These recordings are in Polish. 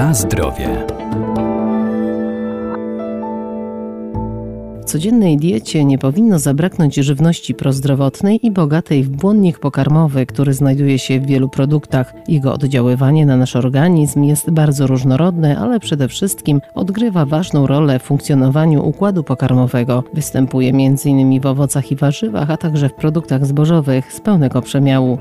Na zdrowie. W codziennej diecie nie powinno zabraknąć żywności prozdrowotnej i bogatej w błonnik pokarmowy, który znajduje się w wielu produktach. Jego oddziaływanie na nasz organizm jest bardzo różnorodne, ale przede wszystkim odgrywa ważną rolę w funkcjonowaniu układu pokarmowego. Występuje m.in. w owocach i warzywach, a także w produktach zbożowych z pełnego przemiału.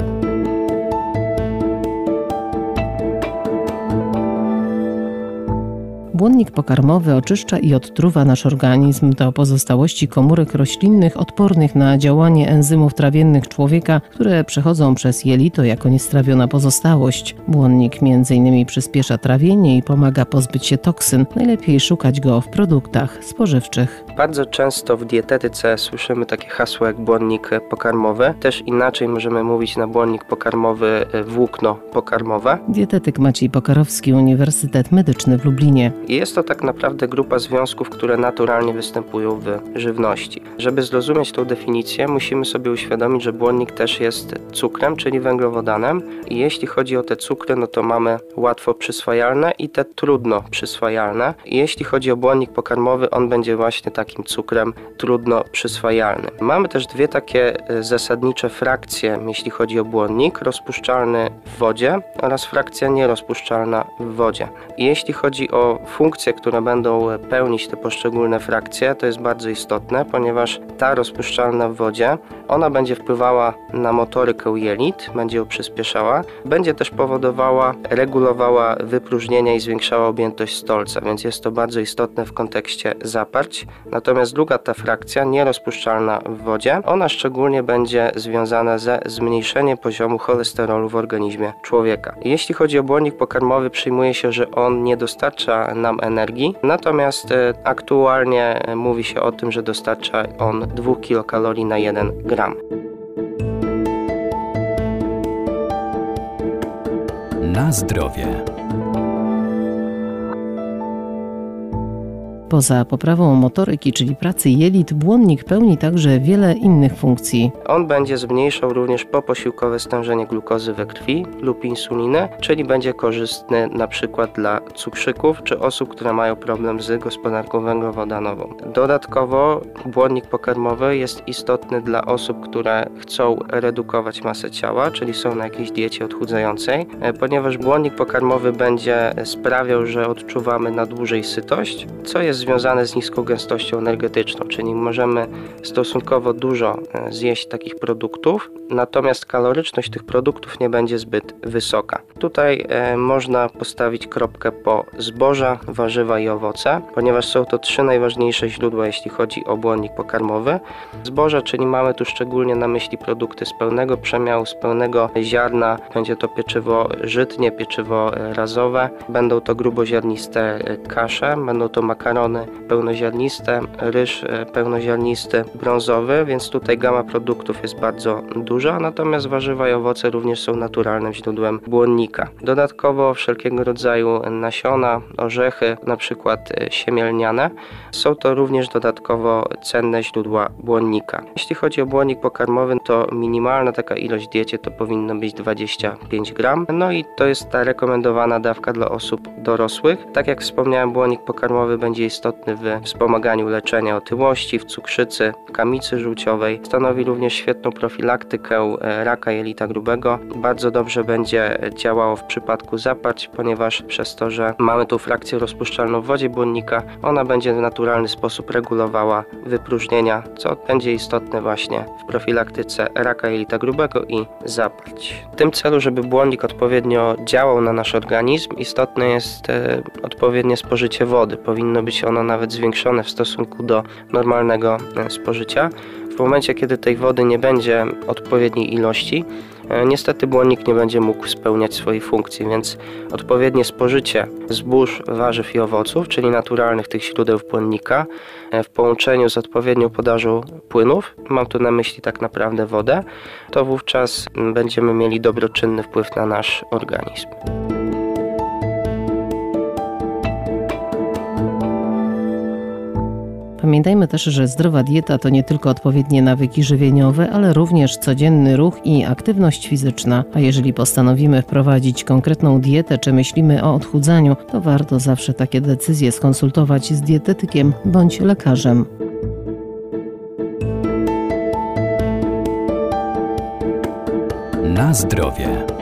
Błonnik pokarmowy oczyszcza i odtruwa nasz organizm do pozostałości komórek roślinnych odpornych na działanie enzymów trawiennych człowieka, które przechodzą przez jelito jako niestrawiona pozostałość. Błonnik m.in. przyspiesza trawienie i pomaga pozbyć się toksyn. Najlepiej szukać go w produktach spożywczych. Bardzo często w dietetyce słyszymy takie hasło jak błonnik pokarmowy. Też inaczej możemy mówić na błonnik pokarmowy włókno pokarmowe. Dietetyk Maciej Pokarowski, Uniwersytet Medyczny w Lublinie. Jest to tak naprawdę grupa związków, które naturalnie występują w żywności. Żeby zrozumieć tą definicję, musimy sobie uświadomić, że błonnik też jest cukrem, czyli węglowodanem. I jeśli chodzi o te cukry, no to mamy łatwo przyswajalne i te trudno przyswajalne. I jeśli chodzi o błonnik pokarmowy, on będzie właśnie takim cukrem trudno przyswajalnym. Mamy też dwie takie e, zasadnicze frakcje, jeśli chodzi o błonnik: rozpuszczalny w wodzie oraz frakcja nierozpuszczalna w wodzie. I jeśli chodzi o funkcje, które będą pełnić te poszczególne frakcje, to jest bardzo istotne, ponieważ ta rozpuszczalna w wodzie, ona będzie wpływała na motorykę jelit, będzie ją przyspieszała, będzie też powodowała, regulowała wypróżnienia i zwiększała objętość stolca, więc jest to bardzo istotne w kontekście zaparć. Natomiast druga ta frakcja, nierozpuszczalna w wodzie, ona szczególnie będzie związana ze zmniejszeniem poziomu cholesterolu w organizmie człowieka. Jeśli chodzi o błonnik pokarmowy, przyjmuje się, że on nie dostarcza nam energii, natomiast e, aktualnie mówi się o tym, że dostarcza on 2 kilokalorii na 1 gram. Na zdrowie. Poza poprawą motoryki, czyli pracy jelit, błonnik pełni także wiele innych funkcji. On będzie zmniejszał również poposiłkowe stężenie glukozy we krwi lub insuliny, czyli będzie korzystny na przykład dla cukrzyków czy osób, które mają problem z gospodarką węglowodanową. Dodatkowo błonnik pokarmowy jest istotny dla osób, które chcą redukować masę ciała, czyli są na jakiejś diecie odchudzającej, e, ponieważ błonnik pokarmowy będzie sprawiał, że odczuwamy na dłużej sytość, co jest związane z niską gęstością energetyczną, czyli możemy stosunkowo dużo e, zjeść takich produktów, natomiast kaloryczność tych produktów nie będzie zbyt wysoka. Tutaj e, można postawić kropkę po zboża, warzywa i owoce, ponieważ są to trzy najważniejsze źródła, jeśli chodzi o błonnik pokarmowy. Zboża, czyli mamy tu szczególnie na myśli produkty z pełnego przemiału, z pełnego ziarna, będzie to pieczywo żytnie, pieczywo e, razowe, będą to gruboziarniste kasze, będą to makarony, pełnoziarniste, ryż e, pełnoziarnisty, brązowy, więc tutaj gama produktów jest bardzo duża, natomiast warzywa i owoce również są naturalnym źródłem błonnika. Dodatkowo wszelkiego rodzaju nasiona, orzechy, na przykład e, siemielniane, są to również dodatkowo cenne źródła błonnika. Jeśli chodzi o błonnik pokarmowy, to minimalna taka ilość diecie to powinno być 25 gram, no i to jest ta rekomendowana dawka dla osób dorosłych. Tak jak wspomniałem, błonnik pokarmowy będzie istotny w wspomaganiu leczenia otyłości, w cukrzycy, kamicy żółciowej. Stanowi również świetną profilaktykę e, raka jelita grubego. Bardzo dobrze będzie działało w przypadku zaparć, ponieważ przez to, że mamy tu frakcję rozpuszczalną w wodzie błonnika, ona będzie w naturalny sposób regulowała wypróżnienia, co będzie istotne właśnie w profilaktyce raka jelita grubego i zaparć. W tym celu, żeby błonnik odpowiednio działał na nasz organizm, istotne jest e, odpowiednie spożycie wody. Powinno być ono nawet zwiększone w stosunku do normalnego e, spożycia. W momencie, kiedy tej wody nie będzie odpowiedniej ilości, e, niestety błonnik nie będzie mógł spełniać swojej funkcji, więc odpowiednie spożycie zbóż, warzyw i owoców, czyli naturalnych tych źródeł błonnika, e, w połączeniu z odpowiednią podażą płynów, mam tu na myśli tak naprawdę wodę, to wówczas będziemy mieli dobroczynny wpływ na nasz organizm. Pamiętajmy też, że zdrowa dieta to nie tylko odpowiednie nawyki żywieniowe, ale również codzienny ruch i aktywność fizyczna. A jeżeli postanowimy wprowadzić konkretną dietę, czy myślimy o odchudzaniu, to warto zawsze takie decyzje skonsultować z dietetykiem bądź lekarzem. Na zdrowie.